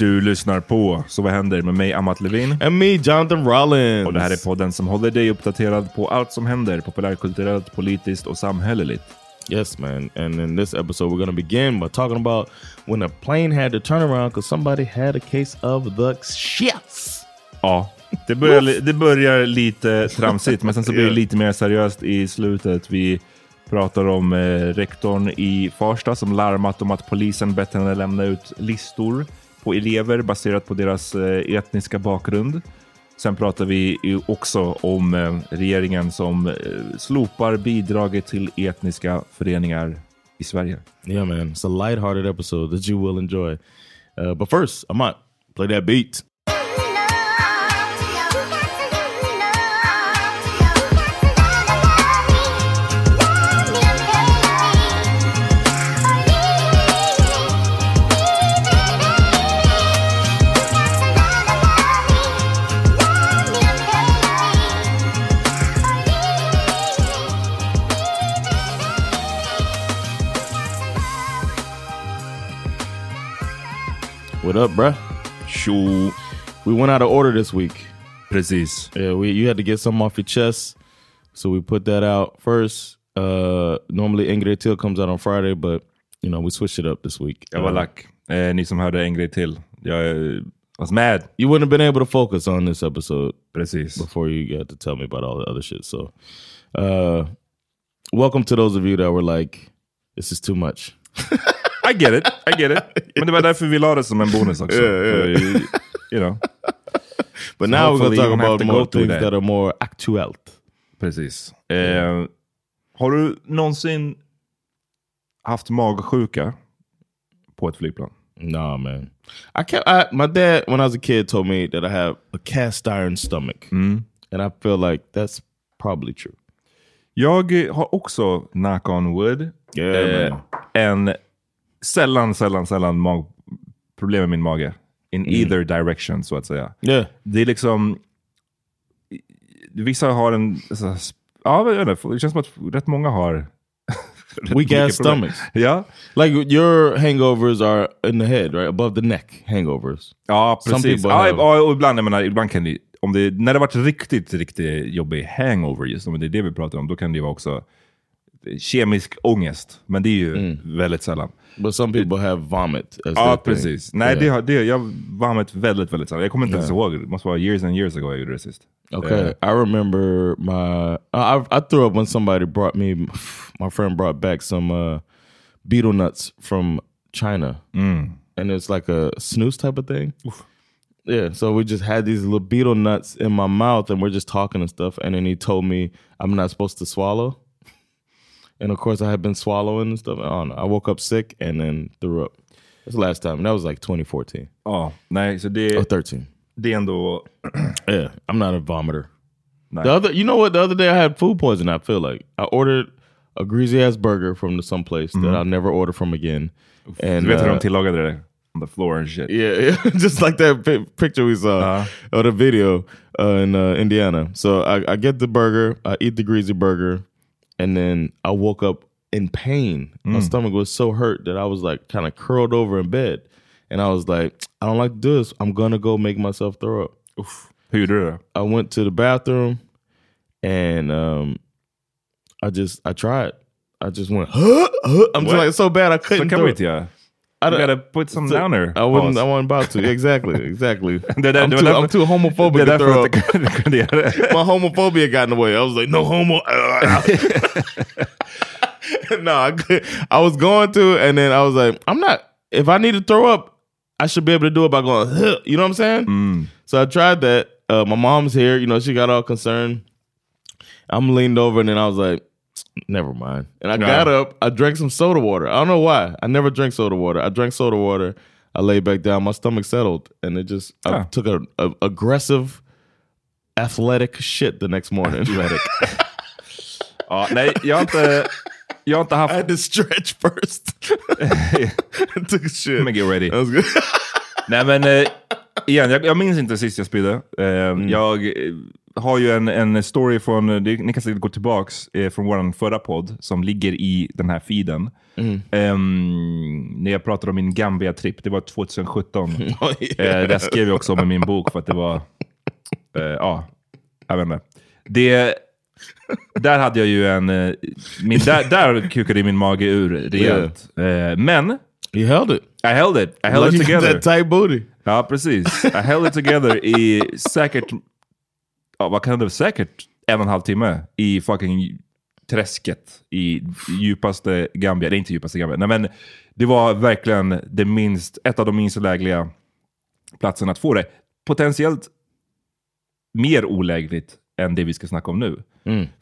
Du lyssnar på Så vad händer med mig Amat Levin. And me, Jonathan Rollins. Och det här är podden som håller dig uppdaterad på allt som händer populärkulturellt, politiskt och samhälleligt. Yes, man. And in this episode, we're going to begin by talking about when a plane had to turn around because somebody had a case of the shits. Ja, det börjar, det börjar lite tramsigt, men sen så blir det lite mer seriöst i slutet. Vi pratar om eh, rektorn i Farsta som larmat om att polisen bett henne lämna ut listor på elever baserat på deras eh, etniska bakgrund. Sen pratar vi ju också om eh, regeringen som eh, slopar bidraget till etniska föreningar i Sverige. Yeah, man. It's a lighthearted episode that you will enjoy. Uh, but first, I might play that beat. What up, bruh? Tjo! We went out of order this week. Precis. Yeah, we you had to get something off your chest, so we put that out first. Uh, normally Ingrid Till comes out on Friday, but you know we switched it up this week. Jag var Uh, lack. Eh, ni som hörde en grej till. Jag eh, was mad. You wouldn't have been able to focus on this episode Precis. before you got to tell me about all the other shit. So, uh, welcome to those of you that were like, "This is too much." I get it, I get it. Men det var därför vi la det som en bonus också. Yeah, yeah. För, You know. But So now we're to talk you about more things that. that are more aktuellt. Precis. Eh, har du någonsin haft magsjuka på ett flygplan? Nah, man. I kept I, my dad when I was a kid told me that I have a cast iron stomach, and I feel like that's probably true. Jag har också, knock on wood, Yeah, eh, en sällan, sällan, sällan mag problem med min mage. In either direction, så att säga. Yeah, Det är liksom... Vissa har en... Så, ja, jag vet inte, det känns som att rätt många har... Weak ass stomachs. Ja, like your hangovers are in the head, right above the neck. Hangovers. ja precis. Ja, have- ja, ibland, jag menar, ibland kan det... Om det när det varit riktigt, riktigt jobbig hangover, just om det är det vi pratar om, då kan det vara också kemisk ångest. Men det är ju Mm. väldigt sällan. But some people have vomit. As Ja, thing. precis. Nej, Yeah. det, har- det, jag med väldigt, väldigt sällan. Jag kommer inte ens ihåg. Det måste vara years and years ago jag gjorde det sist. Okay, Eh, I remember my. I, I threw up when somebody brought me. My friend brought back some uh, beetle nuts from China, and it's like a snooze type of thing. Yeah, so we just had these little beetle nuts in my mouth, and we're just talking and stuff. And then he told me I'm not supposed to swallow, and of course I had been swallowing and stuff. I don't know. I woke up sick and then threw up. That's the last time. That was like 2014 Oh, nej, så det, or 13. det är ändå... Yeah, I'm not a vomiter. Nej. The other, you know what? The other day I had food poisoning. I feel like I ordered a greasy ass burger from the some place that I'll never order from again. And Du vet hur uh, de tillagade det? On the floor and shit. yeah, yeah, just like that pi- picture we saw Uh-huh. or the video uh, in uh, Indiana. So I, I get the burger, I eat the greasy burger, and then I woke up in pain. My stomach was so hurt that I was like kind of curled over in bed, and I was like, I don't like to do this. I'm gonna go make myself throw up. Gjorde du det? I went to the bathroom and um I just I tried. I just went Huh? Huh? I'm just like so bad I couldn't kan do vi it. I gotta put some down there. I wouldn't Pause. I wasn't about to. Exactly. Exactly. Där- I'm, too, I'm too homophobic to throw up. du kunde- kunde göra det. My homophobia got in the way. I was like, no homo. no, I, could- I was going to, and then I was like, I'm not. If I need to throw up, I should be able to do it by going. "Huh," You know what I'm saying? So I tried that. Uh, my mom's here. You know, she got all concerned. I'm leaned over, and then I was like, never mind. And I got up. I drank some soda water. I don't know why. I never drank soda water. I drank soda water. I laid back down. My stomach settled, and it just. I took a, a aggressive, athletic shit the next morning. Ja, nej, jag har inte, jag har inte I had to stretch first. Took a shit. Men get ready. That was good. Nej men, eh, igen, jag, jag minns inte sist jag spydde. Eh, Mm. Jag har ju en, en story från, eh, ni kan säkert gå tillbaks, eh, från vår förra podd som ligger i den här feeden. Mm. Ehm, när jag pratade om min Gambia-tripp, det var 2017. Oh, yeah. Eh, det skrev jag också om min bok för att det var, eh, ja, jag vet inte. Det, där hade jag ju en, eh, min, där, där kukade min mage ur rejält. Eh, men, You held it. I held it. I held Like it together. that tight booty. Ja, precis. I held it together i säkert, ja, vad kan det vara, säkert en och en halv timme i fucking träsket i djupaste Gambia. Det är inte djupaste Gambia. Nej, men det var verkligen det minst, ett av de minst lägliga platserna att få det. Potentiellt mer olägligt än det vi ska snacka om nu.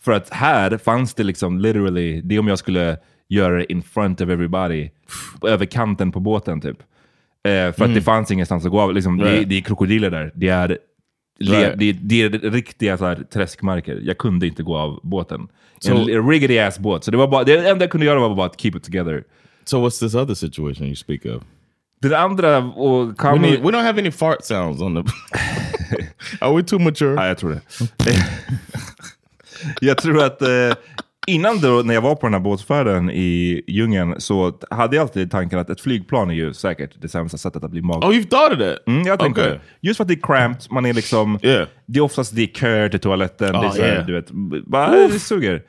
För att här fanns det liksom literally, det om jag skulle göra det in front of everybody, över kanten på båten typ. Eh, för att det fanns ingenstans att gå av. Liksom, det, Right. det är krokodiler där. Det är, le, det, det är riktiga så här, träskmarker. Jag kunde inte gå av båten. Så- en riggedy ass båt. Så det, var bara, det enda jag kunde göra var bara att keep it together. So what's this other situation you speak of? Det andra, och We, need, we don't have any fart sounds on the... Are we too mature? Ja, jag tror det. jag tror att eh, innan då, när jag var på den här båtfärden i djungeln så hade jag alltid tanken att ett flygplan är ju säkert det sämsta sättet att bli mag. Oh, you've thought of that? Mm, jag tänkte Okay. Just för att det är cramped, man är liksom... Yeah. Det är oftast det är köer till toaletten, det, är Ah, så här, yeah. du vet, bara, det suger.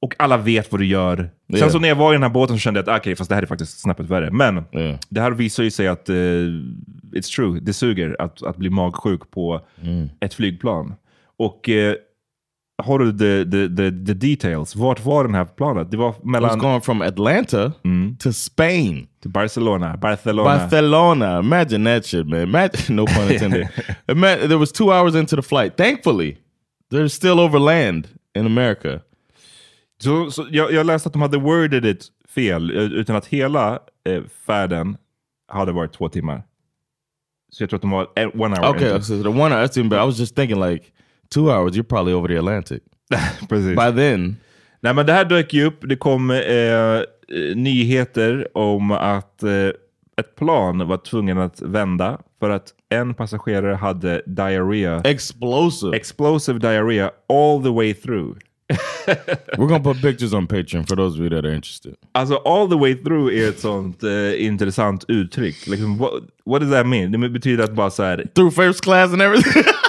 Och alla vet vad du gör. Sen Yeah. så när jag var i den här båten så kände jag att okej, fast det här är faktiskt snäppet värre. Men det här visar ju sig att eh, it's true, det suger att, att bli magsjuk på Mm. ett flygplan. Och eh, har du the, the, the, the details? Vart var den här planet? Det var I was mellan going from Atlanta to Spain. till Barcelona. Barcelona. Barcelona. Imagine that shit, man. Imagine, no pun intended. Ima- there was two hours into the flight. Thankfully, they're still over land in America. Så, så jag, jag läste att de hade worded it fel, eh, utan att hela eh, färden hade varit två timmar. Så jag tror att de var one hour. Okay, into. so the one hour, that's even better. I was just thinking like two hours, you're probably over the Atlantic. Precis. By then, Nej men det här dök ju upp. Det kom eh, eh, nyheter om att eh, ett plan var tvungen att vända för att en passagerare hade diarrhea. explosive. Explosive diarrhea all the way through. We're gonna put pictures on Patreon for those of you that are interested. Alltså all the way through är ett sånt eh, intressant uttryck. Liksom, what, what does that mean? Det betyder att bara så här... Through first class and everything.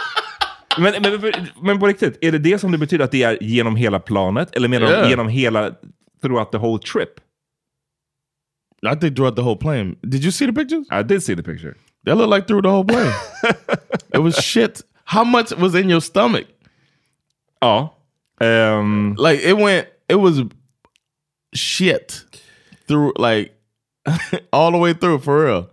Men, men, men på riktigt, är det det som det betyder att det är genom hela planet? Eller menar Yeah. de genom hela, throughout the whole trip? I think throughout the whole plane. Did you see the pictures? I did see the picture. That looked like through the whole plane. it was shit. How much was in your stomach? Ja. Ehm, Like it went. It was shit through like all the way through for real.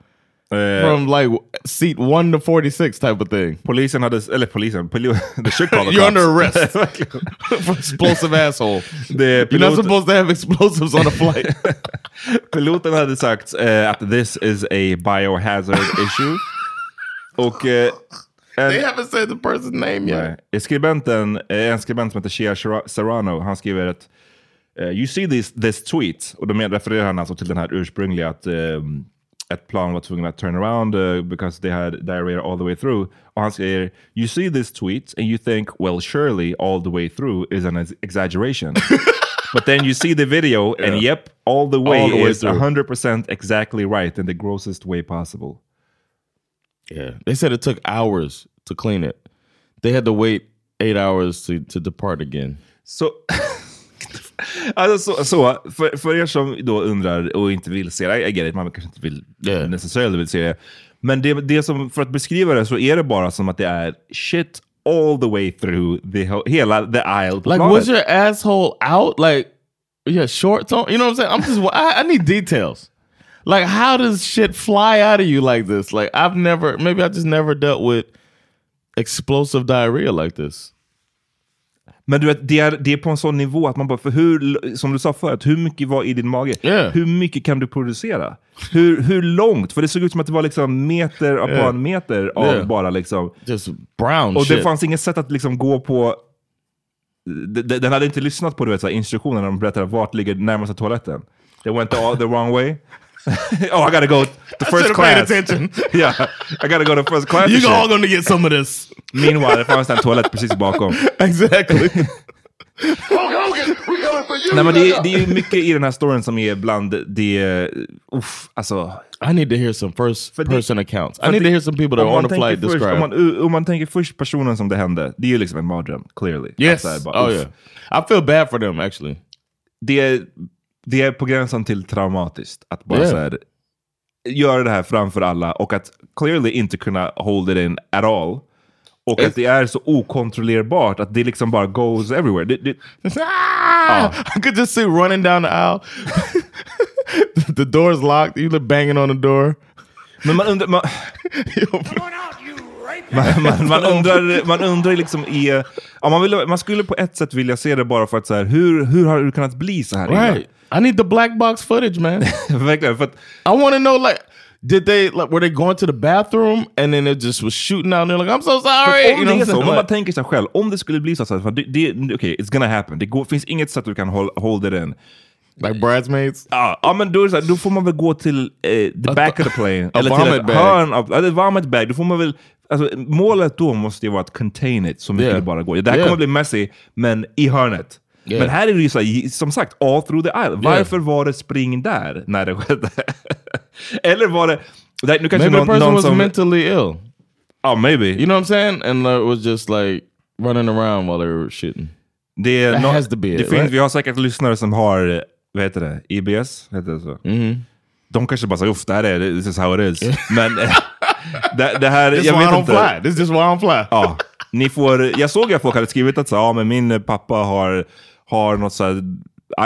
Eh, From like seat one to forty six type of thing. polisen hade, eller polisen, poli, the should call the You're under arrest. For explosive asshole. Det You're not pilot- supposed to have explosives on a flight. Piloten hade sagt eh, att this is a biohazard issue. Och eh, en, they haven't said the person's name yet. nej, skribenten, en skribent som heter Shera- Serrano, han skriver att eh, you see this, this tweet, och då refererar han alltså till den här ursprungliga att ehm, ett plan var tvungen att turn around uh, because they had diarrhea all the way through. Och han säger, you see this tweet and you think, well surely all the way through is an ex- exaggeration. But then you see the video and yep, all the way All the way is through. 100% exactly right in the grossest way possible. Yeah, they said it took hours to clean it. They had to wait eight hours to, to depart again. Så, alltså så, så för, för er som då undrar och inte vill se det, I get it, man kanske inte vill Yeah. necessarily vill se det. Men det, det som, för att beskriva det så är det bara som att det är shit all the way through the, hela the aisle Like, planet. was your asshole out? Like, yeah, shorts on? You know what I'm saying? I'm just, I, I need details. Like, how does shit fly out of you like this? Like, I've never, maybe I just never dealt with explosive diarrhea like this. Men du vet, det är, det är på en sån nivå att man bara, för hur, som du sa förut, hur mycket var i din mage? Yeah. Hur mycket kan du producera? Hur, hur långt? För det såg ut som att det var liksom meter upon Yeah. meter av Yeah. bara liksom Just brown Och shit. det fanns inget sätt att liksom gå på... de- de- Den hade inte lyssnat på du vet, så här, instruktionerna när de berättade vart ligger närmaste toaletten. They went all the wrong way. oh, I gotta go to first class. attention. yeah, I gotta go to first class. you all gonna get some of this. Meanwhile, det fanns en toalett precis bakom. exactly. Nej, men det, är- det är mycket i den här storyn som är bland det... Uff, alltså... I need to hear some first person accounts. I need to hear some people that are on the flight först, describe. om, man, om man tänker först personen som det hände, det är ju liksom en mardröm, clearly. yes. Att så här bara, oh yeah. I feel bad for them actually. det, är, det är på gränsen till traumatiskt att bara Yeah. så här, göra det här framför alla och att clearly inte kunna hold it in at all. Och att det är så okontrollerbart att det liksom bara goes everywhere. Det, det, Ah! I could just see running down the aisle. the door's locked. You look banging on the door. men man undrar... Man, man, man, man undrar, man undrar liksom i... Ja, man, vill, man skulle på ett sätt vilja se det bara för att så här, hur, hur har det kunnat bli så här illa? Right. I need the black box footage, man. Verkligen, för att I want to know, like, did they like were they going to the bathroom and then it just was shooting out and they're like, I'm so sorry. Om You know det är så, om man bara tänker sig själv, om det skulle bli så, så här, det, det, okej, it's gonna happen. Det går, finns inget sätt du kan hold, hold it in. like bridesmaids. Ja, men då, är så här, då får man väl gå till eh, the back of the plane. eller till ett hörn av, ett vomit bag. Då får man väl, alltså, målet då måste ju vara att contain it så mycket Yeah. det bara går. Det här Yeah. kommer bli messy, men i hörnet. Yeah. Men här är det ju så som sagt, all through the aisle. Varför var det spring där när det skedde? eller var det... det nu kanske Maybe the någon, person någon was som... mentally ill. Ja, maybe. You know what I'm saying? And uh, was just like running around while they were shooting. Det, är That nå- has to be it, finns, right? Vi har säkert lyssnare som har, vad heter det, IBS? Heter det så? Mm-hmm. De kanske bara säger uff, det här är this is how it is. Men det, det här, This is jag vet inte. fly. This is why I don't fly. Ja, ni får, jag såg att folk hade skrivit att så, ja, men min pappa har, har något så här,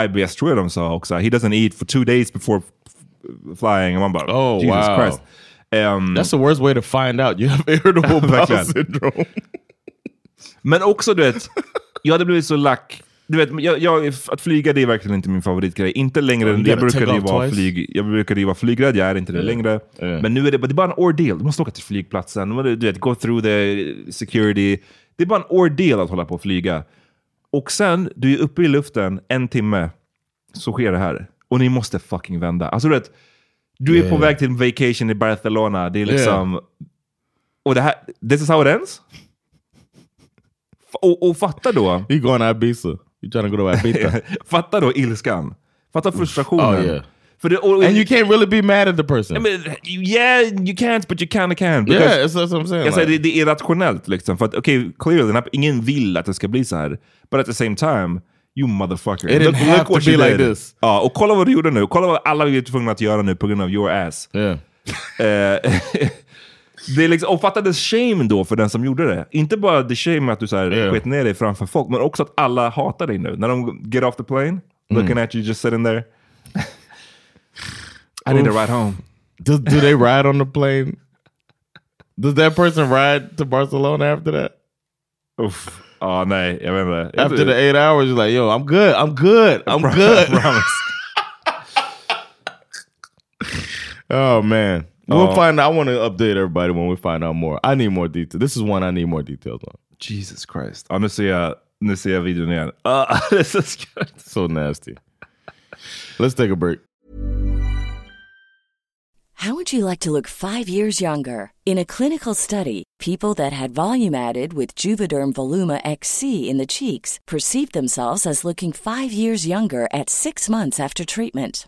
IBS tror jag de sa också. He doesn't eat for two days before flying. Och man bara, Oh, Jesus wow. Christ. Ehm, That's the worst way to find out you have irritable bowel syndrome. Men också du vet, jag hade blivit så lack. Du vet, jag, jag, att flyga det är verkligen inte min favoritgrej. Inte längre gotta jag brukade ju vara twice. flyg, jag brukade ju vara flygrädd, jag är inte det längre. Yeah. Men nu är det, det är bara en ordeal. Du måste åka till flygplatsen, du vet, go through the security. Det är bara en ordeal att hålla på och flyga. Och sen, du är uppe i luften en timme, så sker det här. Och ni måste fucking vända. Alltså du vet, du är på Yeah. väg till en vacation i Barcelona, det är liksom... Och det här, this is how it ends? Och, och fatta då, You going to Ibiza? You trying to go to Ibiza? fatta då ilskan. Fatta frustrationen. Oh, yeah. För det, och, and you can't really be mad at the person. I mean, yeah, you can't, but you kinda can. Because- yeah, that's, what I'm saying. Jag säger, like- det, det är irrationellt liksom. För att, okay, clearly, ingen vill att det ska bli så här. But at the same time, you motherfucker. It didn't have to what be like did. this. Ja, och kolla vad du gjorde nu. Kolla vad alla vi är tvungna att göra nu på grund av your ass. yeah. Eh, det liksom, och fatta the shame då för den som gjorde det. Inte bara the shame att du så här Yeah. sket ner dig framför folk, men också att alla hatar dig nu. När de get off the plane, looking at you just sitting there. I need to Oof. ride home. Does, do they ride on the plane? Does that person ride to Barcelona after that? Uff. Ja, nej, jag vet inte. After the eight hours, you're like, yo, I'm good. I'm good. I'm good. Oh man. We'll Oh. find out. I want to update everybody when we find out more. I need more details. This is one I need more details on. Jesus Christ. Ja, nu ser jag, nu ser jag videon igen. Ah, det är så skönt. So nasty. Let's take a break. How would you like to look five years younger? In a clinical study, people that had volume added with Juvederm Voluma XC in the cheeks perceived themselves as looking five years younger at six months after treatment.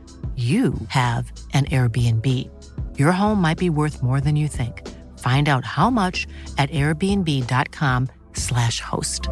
you have an Airbnb. Your home might be worth more than you think. Find out how much at airbnb.com/slash host.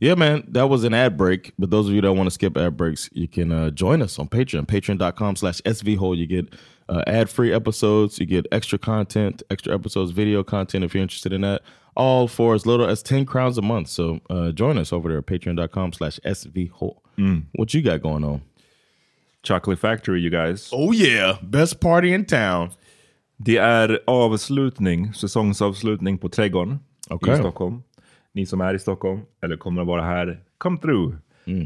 Yeah, man, that was an ad break. But those of you that want to skip ad breaks, you can uh, join us on Patreon, patreon.com slash svhole. You get uh, ad-free episodes. You get extra content, extra episodes, video content if you're interested in that. All for as little as 10 crowns a month. So uh, join us over there at patreon.com slash svhole. What you got going on? Chocolate Factory, you guys. Oh yeah, best party in town. Det är avslutning, säsongsavslutning på Trädgården Okej. i Stockholm. Ni som är i Stockholm, eller kommer att vara här, come through.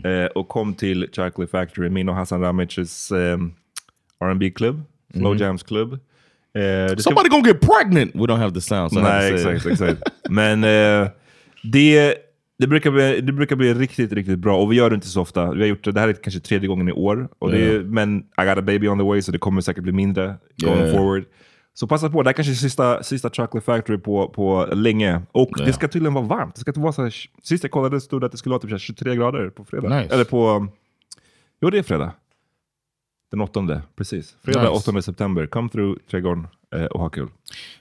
Eh, och kom till Chocolate Factory, min och Hassan Ramics um, R&B klubb, Slow Jams klubb. Eh, det ska- Somebody gonna get pregnant. We don't have the sound. So Nej, exakt, exakt. Men eh, det, det, brukar bli, det brukar bli riktigt, riktigt bra. Och vi gör det inte så ofta. Vi har gjort det, det här är kanske tredje gången i år. Och det är, Men I got a baby on the way, så det kommer säkert bli mindre going Yeah. forward. Så passa på, det här kanske är sista, sista Chocolate Factory på, på länge. Och Ja. det ska tydligen vara varmt. Det ska inte vara så här, sist jag kollade stod det att det skulle vara typ så här 23 grader på fredag. Nice. Eller på... Jo, det är fredag. Den åttonde, precis. Fredag Nice. 8 september. Come through trädgården eh, och ha kul.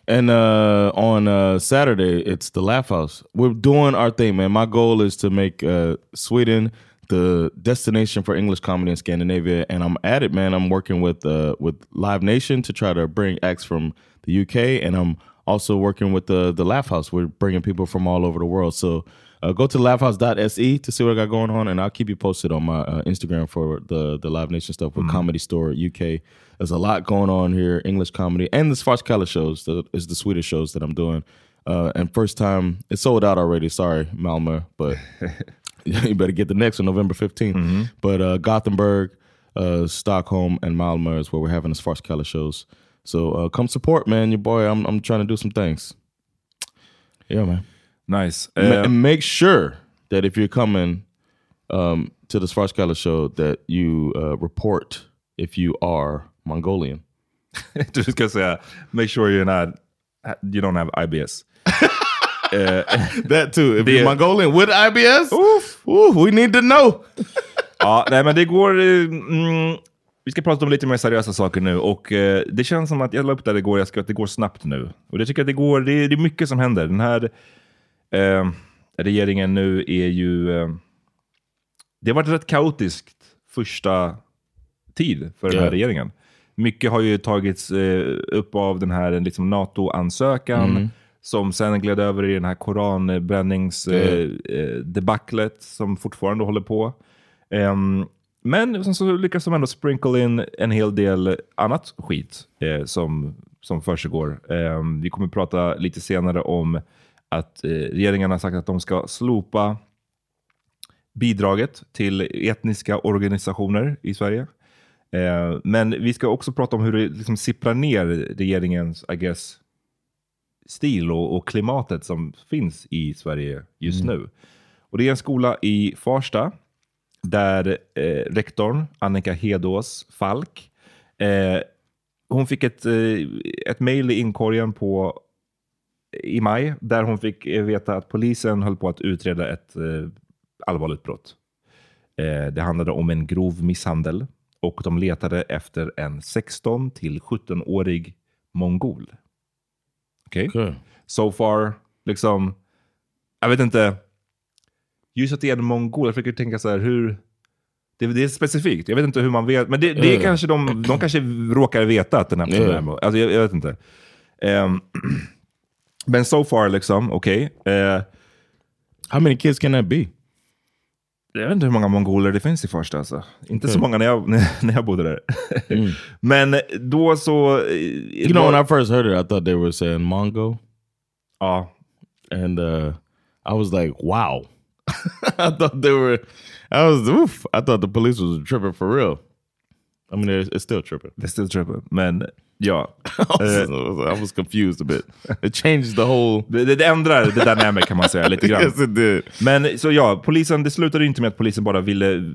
And uh, on uh, Saturday, it's the Laugh House. We're doing our thing, man. My goal is to make uh, Sweden the destination for English comedy in Scandinavia, and I'm at it, man. I'm working with uh, with Live Nation to try to bring acts from the UK, and I'm also working with the the Laugh House. We're bringing people from all over the world. So. Uh, go to laughhouse.se to see what I got going on, and I'll keep you posted on my uh, Instagram for the the Live Nation stuff with Comedy Store UK. There's a lot going on here, English comedy, and the Svartskala shows the, is the Swedish shows that I'm doing. Uh, and first time, it's sold out already. Sorry, Malmö, but you better get the next one, November 15th. But uh, Gothenburg, uh, Stockholm, and Malmö is where we're having the Svartskala shows. So uh, come support, man. Your boy, I'm I'm trying to do some things. Yeah, man. Nice. Eh, and make sure that if you're coming um, to the Svartskala show, that you uh, report if you are Mongolian. du ska säga, make sure you're not, you don't have IBS. Eh, That too. If Det- you're Mongolian with IBS, oof, oof, we need to know. ja, nej, men det går... eh, Mm, vi ska prata om lite mer seriösa saker nu och eh, det känns som att jag la upp där igår, jag ska att det går snabbt nu. Och jag tycker att det går, det, är- det är mycket som händer. Den här eh, regeringen nu är ju... Eh, det har varit rätt kaotiskt första tid för den här regeringen. Mycket har ju tagits eh, upp av den här liksom, NATO-ansökan Mm. som sen gled över i den här koranbränningsdebaclet eh, debaclet som fortfarande håller på. Ehm, men sen så lyckas de ändå sprinkle in en hel del annat skit eh, som, som försiggår. Ehm, vi kommer prata lite senare om att eh, regeringen har sagt att de ska slopa bidraget till etniska organisationer i Sverige. Eh, men vi ska också prata om hur det liksom sipprar ner regeringens, I guess, stil och, och klimatet som finns i Sverige just nu. Och Det är en skola i Farsta där eh, rektorn Annika Hedås Falk, eh, hon fick ett, eh, ett mejl i inkorgen på i maj där hon fick eh, veta att polisen höll på att utreda ett eh, allvarligt brott. Eh, det handlade om en grov misshandel och de letade efter en 16 till 17-årig mongol. Okej? Okay. So far, liksom, jag vet inte. Just att det är en mongol, jag försöker tänka så här, hur... Det, det är specifikt, jag vet inte hur man vet, men det, det är Ja. kanske de, de kanske råkar veta att den här personen mo- alltså, jag, jag vet inte. Ehm, men so far, liksom, okej. Eh, How many kids can that be? jag vet inte hur många mongoler det finns i Farsta. Alltså. Inte så Mm. många när jag, när jag bodde där. Men då så... eh, You know, when I first heard it, I thought they were saying Mongo. Ja. And uh, I was like, wow. I thought they were, I was, oof. I thought the police was tripping for real. I mean, it's, it's still tripping. Är still tripping. Men ja. I was, Eh, was confused a bit. It changed the whole... Det, det ändrar the dynamic kan man säga lite grann. Yes, it did. Men så ja, polisen, det slutade inte med att polisen bara ville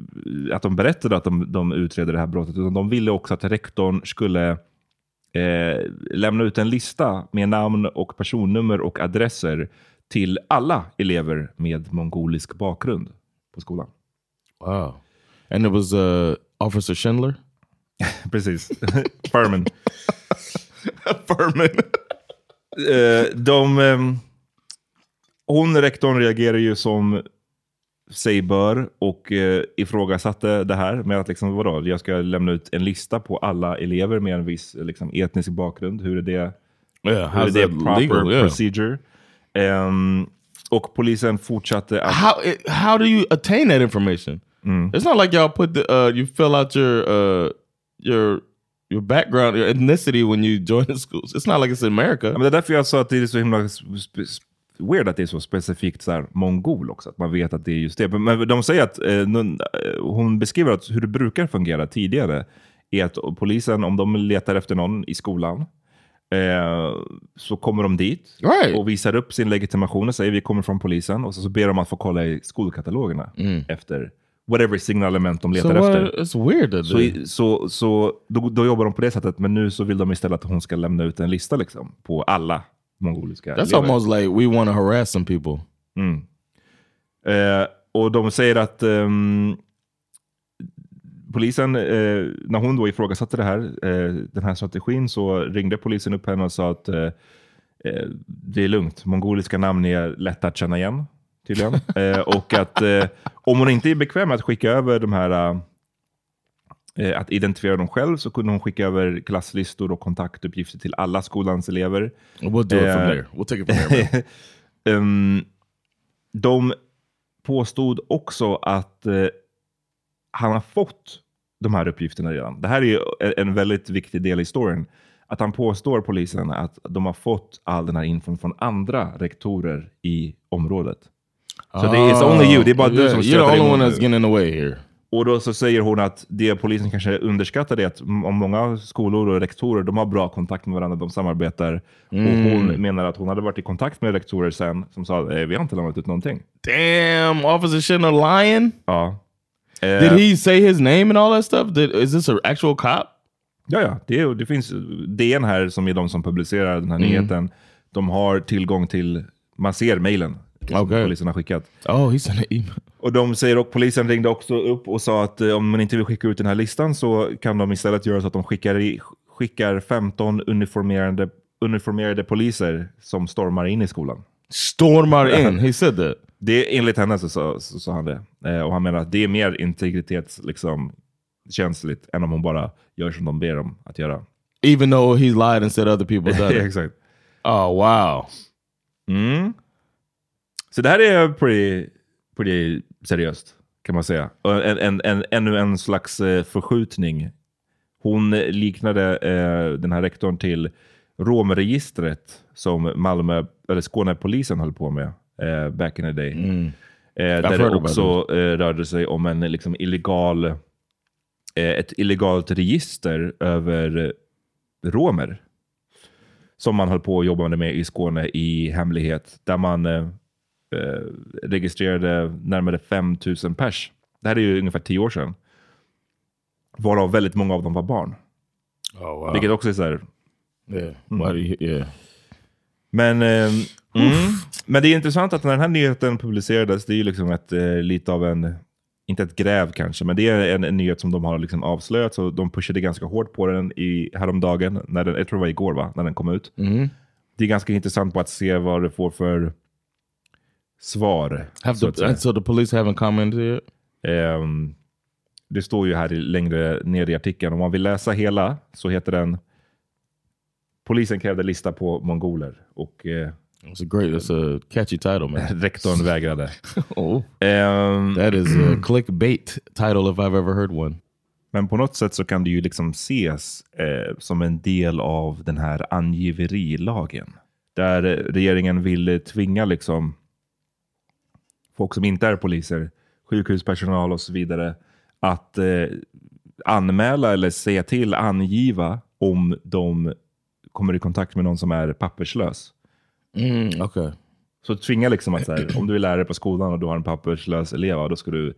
att de berättade att de, de utreder det här brottet, utan de ville också att rektorn skulle eh, lämna ut en lista med namn och personnummer och adresser till alla elever med mongolisk bakgrund på skolan. Wow. And it was uh, Officer Schindler? Precis. Furman. Furman. eh, de, ehm, hon, rektorn, reagerar ju som sig bör och eh, ifrågasatte det här med att liksom, vadå, jag ska lämna ut en lista på alla elever med en viss liksom, etnisk bakgrund. Hur är det, Yeah, hur är how's det proper legal? Yeah. procedure? Ehm, och polisen fortsatte att... How it, how do you attain that information? It's not like y'all put the uh, you fill out your uh, your your background, your ethnicity when you join the schools. It's not like it's in America. Ja, men det är därför jag sa att det är så himla weird att det är så specifikt så här, mongol också. Att man vet att det är just det. Men- de säger att eh, nun- eh, hon beskriver att hur det brukar fungera tidigare är att polisen, om de letar efter någon i skolan, eh, så kommer de dit Right. och visar upp sin legitimation och säger vi kommer från polisen. Och så, så ber de att få kolla i skolkatalogerna efter whatever signalement de letar So what- efter. it's weird så, så, så då, då jobbar de på det sättet, men nu så vill de istället att hon ska lämna ut en lista liksom, på alla mongoliska That's elever. almost like we want to harass some people. Mm. Eh, och de säger att ehm, polisen, eh, när hon då ifrågasatte det här, eh, den här strategin, så ringde polisen upp henne och sa att eh, eh, det är lugnt, mongoliska namn är lätta att känna igen tydligen. eh, och att eh, om hon inte är bekväm med att skicka över de här eh, att identifiera dem själv så kunde hon skicka över klasslistor och kontaktuppgifter till alla skolans elever. We'll do it from Eh, there. We'll take it from there. Ehm, de påstod också att eh, han har fått de här uppgifterna redan. Det här är en väldigt viktig del i storyn. Att han påstår polisen att de har fått all den här infon från andra rektorer i området. Så det är it's only you, det är bara du Yeah, som You're the only one that's getting in the way here. Och då så säger hon att det polisen kanske underskattar är att om många skolor och rektorer de har bra kontakt med varandra, de samarbetar. Mm. Och hon menar att hon hade varit i kontakt med rektorer sen som sa eh, vi har inte lämnat ut någonting. Damn, Officer Shouldn't lying. Ja. Eh, Did he say his name and all that stuff? Did, is this an actual cop? Ja, ja. Det, det finns DN här som är de som publicerar den här Mm. nyheten. De har tillgång till, man ser mejlen Okej. polisen har skickat. Oh, he sent an email. Och de säger och polisen ringde också upp och sa att eh, om man inte vill skicka ut den här listan så kan de istället göra så att de skickar, i, skickar 15 uniformerade, uniformerade poliser som stormar in i skolan. Stormar in? He said that? Det, enligt henne så sa så, sa han det. Eh, och han menar att det är mer integritets liksom, känsligt än om hon bara gör som de ber dem att göra. Even though he lied and said other people done it. Exakt. Oh, wow. Mm. Så det här är pretty, pretty seriöst kan man säga. Och En, en, en, ännu en slags eh, förskjutning. Hon liknade eh, den här rektorn till romregistret som Malmö, eller Skånepolisen höll på med eh, back in the day. Mm. Eh, där det också eh, rörde sig om en liksom, illegal, eh, ett illegalt register över romer. Som man höll på att jobba med i Skåne i hemlighet. Där man eh, registrerade närmare 5000 pers. Det här är ju ungefär tio år sedan. Varav väldigt många av dem var barn. Oh, wow. Vilket också är så här, Yeah. Mm. Yeah. Men, eh, mm, men det är intressant att när den här nyheten publicerades, det är ju liksom ett, eh, lite av en, inte ett gräv kanske, men det är en, en nyhet som de har liksom avslöjat. Så de pushade ganska hårt på den i, häromdagen, när den, jag tror det var igår va, när den kom ut. Mhm. Det är ganska intressant på att se vad det får för svar. Så the, so the police haven't commented yet? Ehm, det står ju här i- längre ner i artikeln. Om man vill läsa hela så heter den Polisen krävde lista på mongoler och eh, It's a great, it's a catchy title, man. rektorn vägrade. oh, Ehm, that is a clickbait title if I've ever heard one. Men på något sätt så kan det ju liksom ses eh, som en del av den här angiverilagen. Där eh, regeringen vill tvinga liksom folk som inte är poliser, sjukhuspersonal och så vidare, att eh, anmäla eller säga till, angiva om de kommer i kontakt med någon som är papperslös. Mm, okay. Så tvinga liksom att så här, om du är lärare på skolan och du har en papperslös elev, då ska du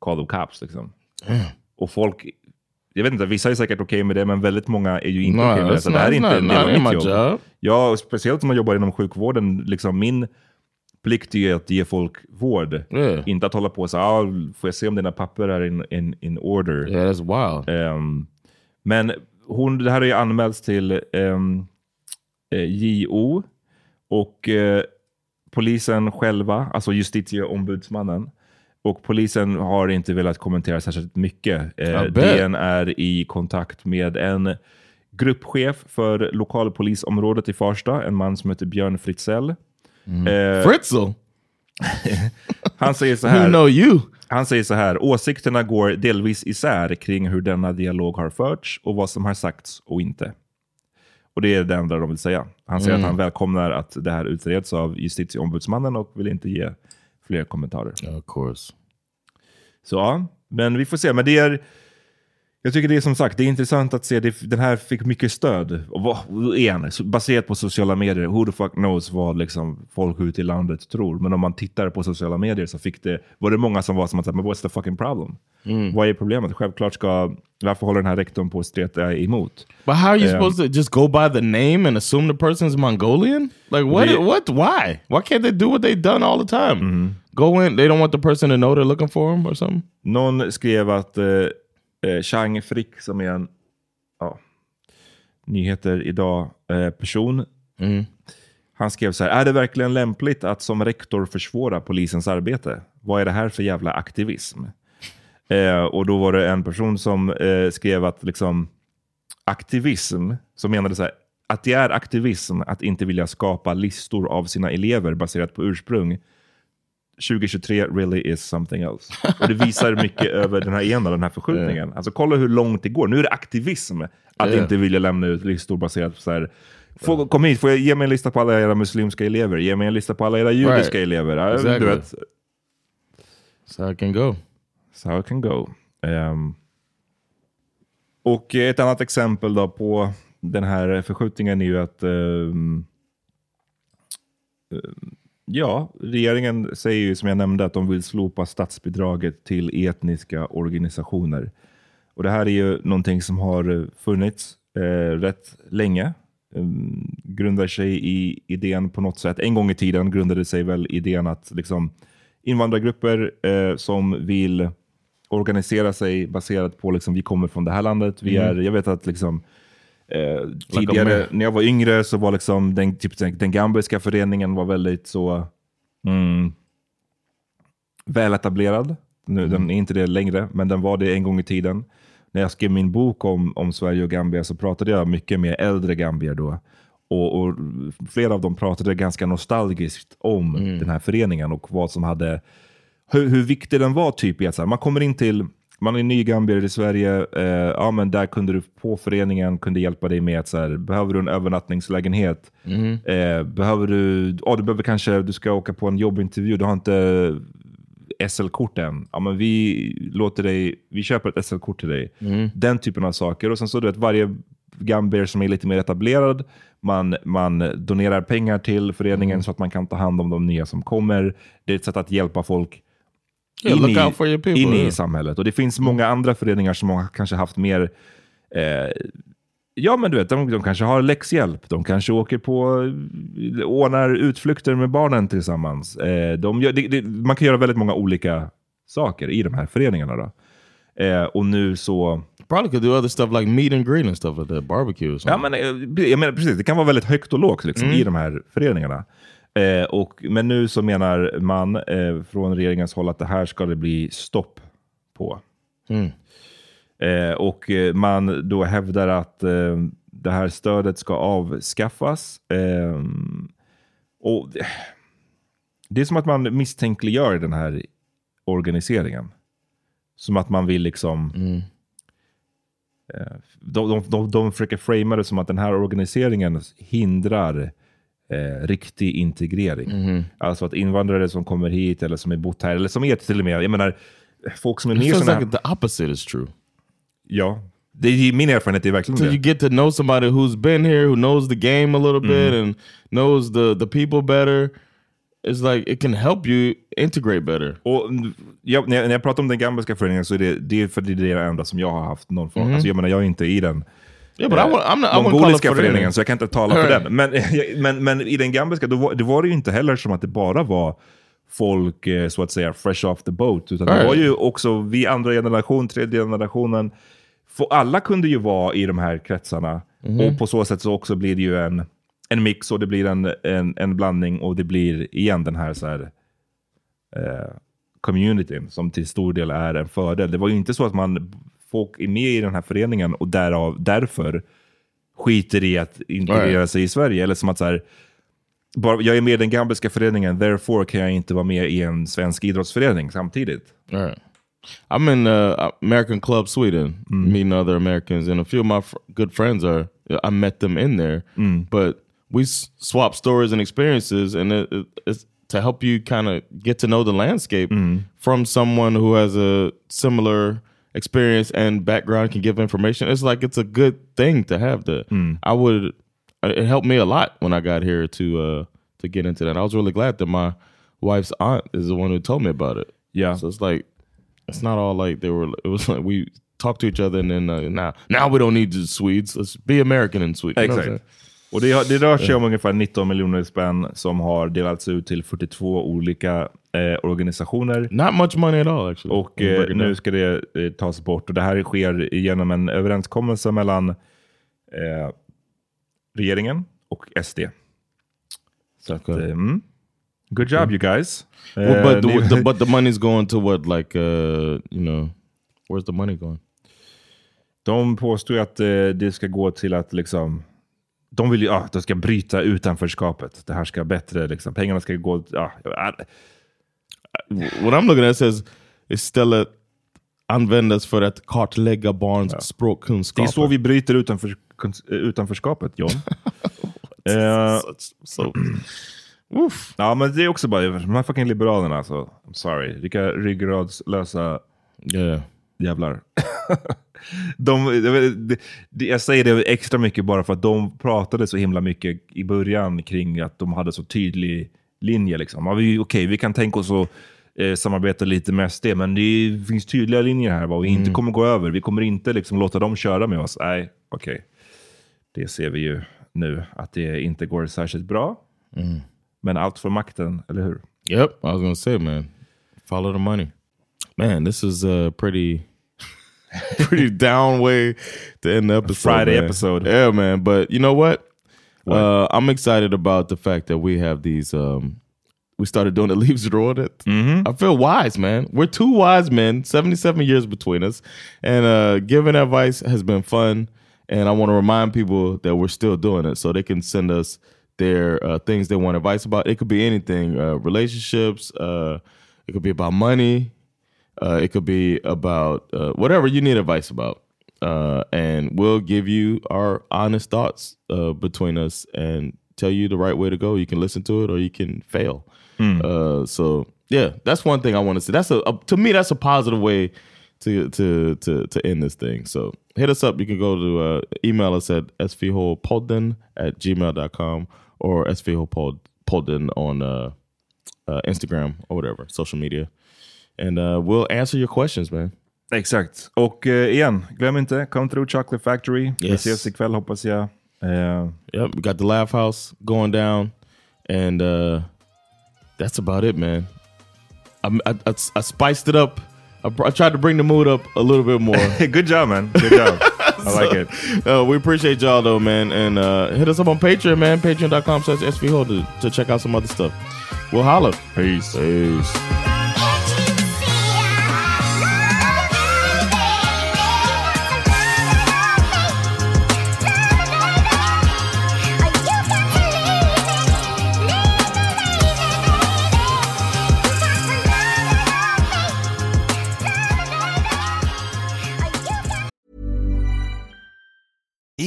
call the cops. Liksom. Och folk, jag vet inte, vissa är säkert okej med det, men väldigt många är ju inte okej med det. Så det här är inte en del av mitt jobb. job. Ja, speciellt om man jobbar inom sjukvården. Liksom min plikt är att ge folk vård. Yeah. Inte att hålla på säga, ah, får jag se om dina papper är in, in, in order. Yeah, that's wild. Ehm, men hon, det här har ju anmälts till ehm, eh, JO och eh, polisen själva, alltså justitieombudsmannen, och polisen har inte velat kommentera särskilt mycket. Eh. DN är i kontakt med en gruppchef för lokalpolisområdet i Farsta, en man som heter Björn Fritzell. Eh, Fritzl? han säger så Who här. know you? Han säger så här, åsikterna går delvis isär kring hur denna dialog har förts och vad som har sagts och inte. Och det är det enda de vill säga. Han säger Mm. att han välkomnar att det här utreds av justitieombudsmannen och vill inte ge fler kommentarer. of course. Så ja, men vi får se. Men det är, Jag tycker det är som sagt, det är intressant att se, det, den här fick mycket stöd. Och vad, igen, baserat på sociala medier, who the fuck knows vad liksom, folk ute i landet tror. Men om man tittar på sociala medier så fick det, var det många som var som att men what's the fucking problem? Vad är problemet? Självklart ska, varför håller den här rektorn på att streta emot? But how are you Um, supposed to just go by the name and assume the person's Mongolian? Like what? We- what? Why? Why can't they do what they've done all the time? Mm-hmm. Go in. They don't want the person to know they're looking for them or something. Någon skrev att eh, eh, Chang Frick, som är en ja, nyheter idag eh, person, han skrev så här, är det verkligen lämpligt att som rektor försvåra polisens arbete? Vad är det här för jävla aktivism? Eh, och då var det en person som eh, skrev att liksom, aktivism, som menade så här, att det är aktivism att inte vilja skapa listor av sina elever baserat på ursprung. 2023 really is something else. Och det visar mycket över den här ena, den här förskjutningen. Alltså kolla hur långt det går. Nu är det aktivism att Ja. inte vilja lämna ut listor baserat på så här. Få, kom hit, får jag ge mig en lista på alla era muslimska elever? Ge mig en lista på alla era judiska Right. elever. Exactly. Du vet, So I can go. So it can go. Ehm, och ett annat exempel då på den här förskjutningen är ju att ehm, ehm, ja, regeringen säger ju som jag nämnde att de vill slopa statsbidraget till etniska organisationer. Och Det här är ju någonting som har funnits eh, rätt länge. Um, grundar sig i idén på något sätt. En gång i tiden grundade sig väl idén att liksom, invandrargrupper eh, som vill organisera sig baserat på liksom, vi kommer från det här landet. Vi Mm. är, jag vet att liksom, eh, tidigare när jag var yngre så var liksom den, typ, den, den gambiska föreningen var väldigt så mm, väletablerad. Nu, Den är inte det längre, men den var det en gång i tiden. När jag skrev min bok om, om Sverige och Gambia så pratade jag mycket med äldre gambier då. Och, och Flera av dem pratade ganska nostalgiskt om den här föreningen och vad som hade hur, hur viktig den var. typ i att här, Man kommer in till, man är ny gambier i Sverige, eh, ja men där kunde du på föreningen kunde hjälpa dig med att så här, behöver du en övernattningslägenhet? Eh, behöver du, ja du behöver kanske, du ska åka på en jobbintervju, du har inte SL-kort än. Ja, men vi, låter dig, vi köper ett SL-kort till dig. Den typen av saker. Och sen så du vet, varje gambier som är lite mer etablerad, man, man donerar pengar till föreningen så att man kan ta hand om de nya som kommer. Det är ett sätt att hjälpa folk in, look i, out for your people, in i samhället. Och det finns många andra föreningar som har kanske haft mer eh, Ja, men du vet, de, de kanske har läxhjälp. De kanske åker på, ordnar utflykter med barnen tillsammans. Eh, de gör, det, det, man kan göra väldigt många olika saker i de här föreningarna. Då. Eh, och nu så... Probably could do other stuff like meet and greet and stuff like that, barbecue Ja, men, eh, jag menar, precis, det kan vara väldigt högt och lågt liksom, Mm. i de här föreningarna. Eh, och, men nu så menar man eh, från regeringens håll att det här ska det bli stopp på. Mm. Eh, och eh, man då hävdar att eh, det här stödet ska avskaffas. Eh, och det- är som att man misstänkliggör den här organiseringen. Som att man vill liksom... Eh, de, de, de, de försöker framea det som att den här organiseringen hindrar eh, riktig integrering. Alltså att invandrare som kommer hit eller som är bott här, eller som är till och med, jag menar, folk som är mer feels såna like the opposite is true. Ja, det är min erfarenhet är verkligen So det. you get to know somebody who's been here, who knows the game a little bit, Mm. and knows the the people better. It's like it can help you integrate better. Och jag, när, jag, när jag pratar om den gambiska föreningen så är det, det är för det är det enda som jag har haft någon form. Mhm. Alltså jag menar, jag är inte i den Yeah, but I want, I'm not, I wouldn't call it mongoliska for föreningen, så jag kan inte tala för den. Men, men, men i den gambiska, då var, det var det ju inte heller som att det bara var folk eh, så att säga fresh off the boat. Utan det Right. var ju också vi andra generation, tredje generationen. För alla kunde ju vara i de här kretsarna. Mhm. Och på så sätt så också blir det ju en, en mix och det blir en, en, en blandning och det blir igen den här, så här eh, communityn som till stor del är en fördel. Det var ju inte så att man folk är med i den här föreningen och därav, därför skiter i att integrera sig i Sverige. Eller som att så här, bara, jag är med i den gambiska föreningen, therefore kan jag inte vara med i en svensk idrottsförening samtidigt. Right. I'm in uh, American Club Sweden, meeting other Americans, and a few of my good friends are. I met them in there, but we swap stories and experiences, and it, it, it's to help you kind of get to know the landscape from someone who has a similar experience and background can give information. It's like it's a good thing to have. The I would it helped me a lot when I got here to uh, to get into that. I was really glad that my wife's aunt is the one who told me about it. Yeah. So it's like it's not all like they were. It was like we talked to each other and then uh, now now we don't need the Swedes. Let's be American in Sweden. You know what I'm Exakt. Och det, det rör sig om ungefär 19 miljoner spänn som har delats ut till 42 olika eh, organisationer. Not much money at all actually. Och eh, nu ska det eh, tas bort. Och det här sker genom en överenskommelse mellan eh, regeringen och SD. Så att, Okay. eh, mm. Good job you guys. Well, Eh, but, the, the, but the money's going to what? Like, uh, you know, where's the money going? De påstår att eh, det ska gå till att liksom de vill ju ah, de ska bryta utanförskapet. Det här ska bättre, liksom, pengarna ska gå... ah, ah, What I'm looking at says istället användas för att kartlägga barns det är språkkunskaper. så vi bryter utanför, utanförskapet, John. Eh, so, ja, men det är också bara de här fucking liberalerna. Alltså, I'm sorry. Vilka ryggradslösa yeah. jävlar. de, jag, säger det extra mycket bara för att de pratade så himla mycket i början kring att de hade så tydlig linje. Liksom. Ja, vi, Okej, vi kan tänka oss att eh, samarbeta lite med SD, men det finns tydliga linjer här vad vi inte kommer gå över. Vi kommer inte liksom, låta dem köra med oss. Nej, okej. Det ser vi ju nu, att det inte går särskilt bra. Men allt för makten, eller hur? Yep, I was gonna say, man, follow the money. Man, this is a pretty, pretty down way to end the episode. Friday man. episode. yeah, man. But you know what? Uh, I'm excited about the fact that we have these. Um, we started doing the leaves rådet. I feel wise, man. We're two wise men, 77 years between us, and uh, giving advice has been fun. And I want to remind people that we're still doing it, so they can send us their uh, things they want advice about. It could be anything: uh, relationships. Uh, it could be about money. Uh, it could be about uh, whatever you need advice about. Uh, and we'll give you our honest thoughts uh, between us and tell you the right way to go. You can listen to it or you can fail. Uh, so yeah, that's one thing I want to say. That's a, a to me that's a positive way to to to to end this thing. So hit us up. You can go to uh, email us at svhpodden at gmail.com or svhpodden on uh, uh, Instagram or whatever social media, and uh, we'll answer your questions, man. Exakt. Och eh, igen, glöm inte, come through Chocolate Factory. Yes. Vi ses ikväll hoppas jag. Eh, Yep, we got the Laugh House going down, and uh, that's about it, man. I, I, I, I spiced it up. I, I tried to bring the mood up a little bit more. good job man. Good job. I like it. Uh, we appreciate y'all though, man, and uh, hit us up on Patreon, man. Patreon.com slash svho to, to check out some other stuff. We'll holla. Peace. Peace.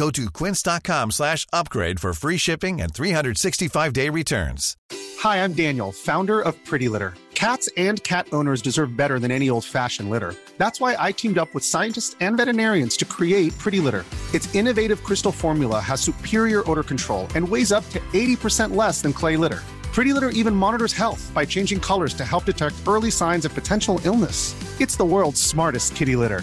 Go to quince.com slash upgrade for free shipping and 365-day returns. Hi, I'm Daniel, founder of Pretty Litter. Cats and cat owners deserve better than any old fashioned litter. That's why I teamed up with scientists and veterinarians to create Pretty Litter. Its innovative crystal formula has superior odor control and weighs up to 80% less than clay litter. Pretty Litter even monitors health by changing colors to help detect early signs of potential illness. It's the world's smartest kitty litter.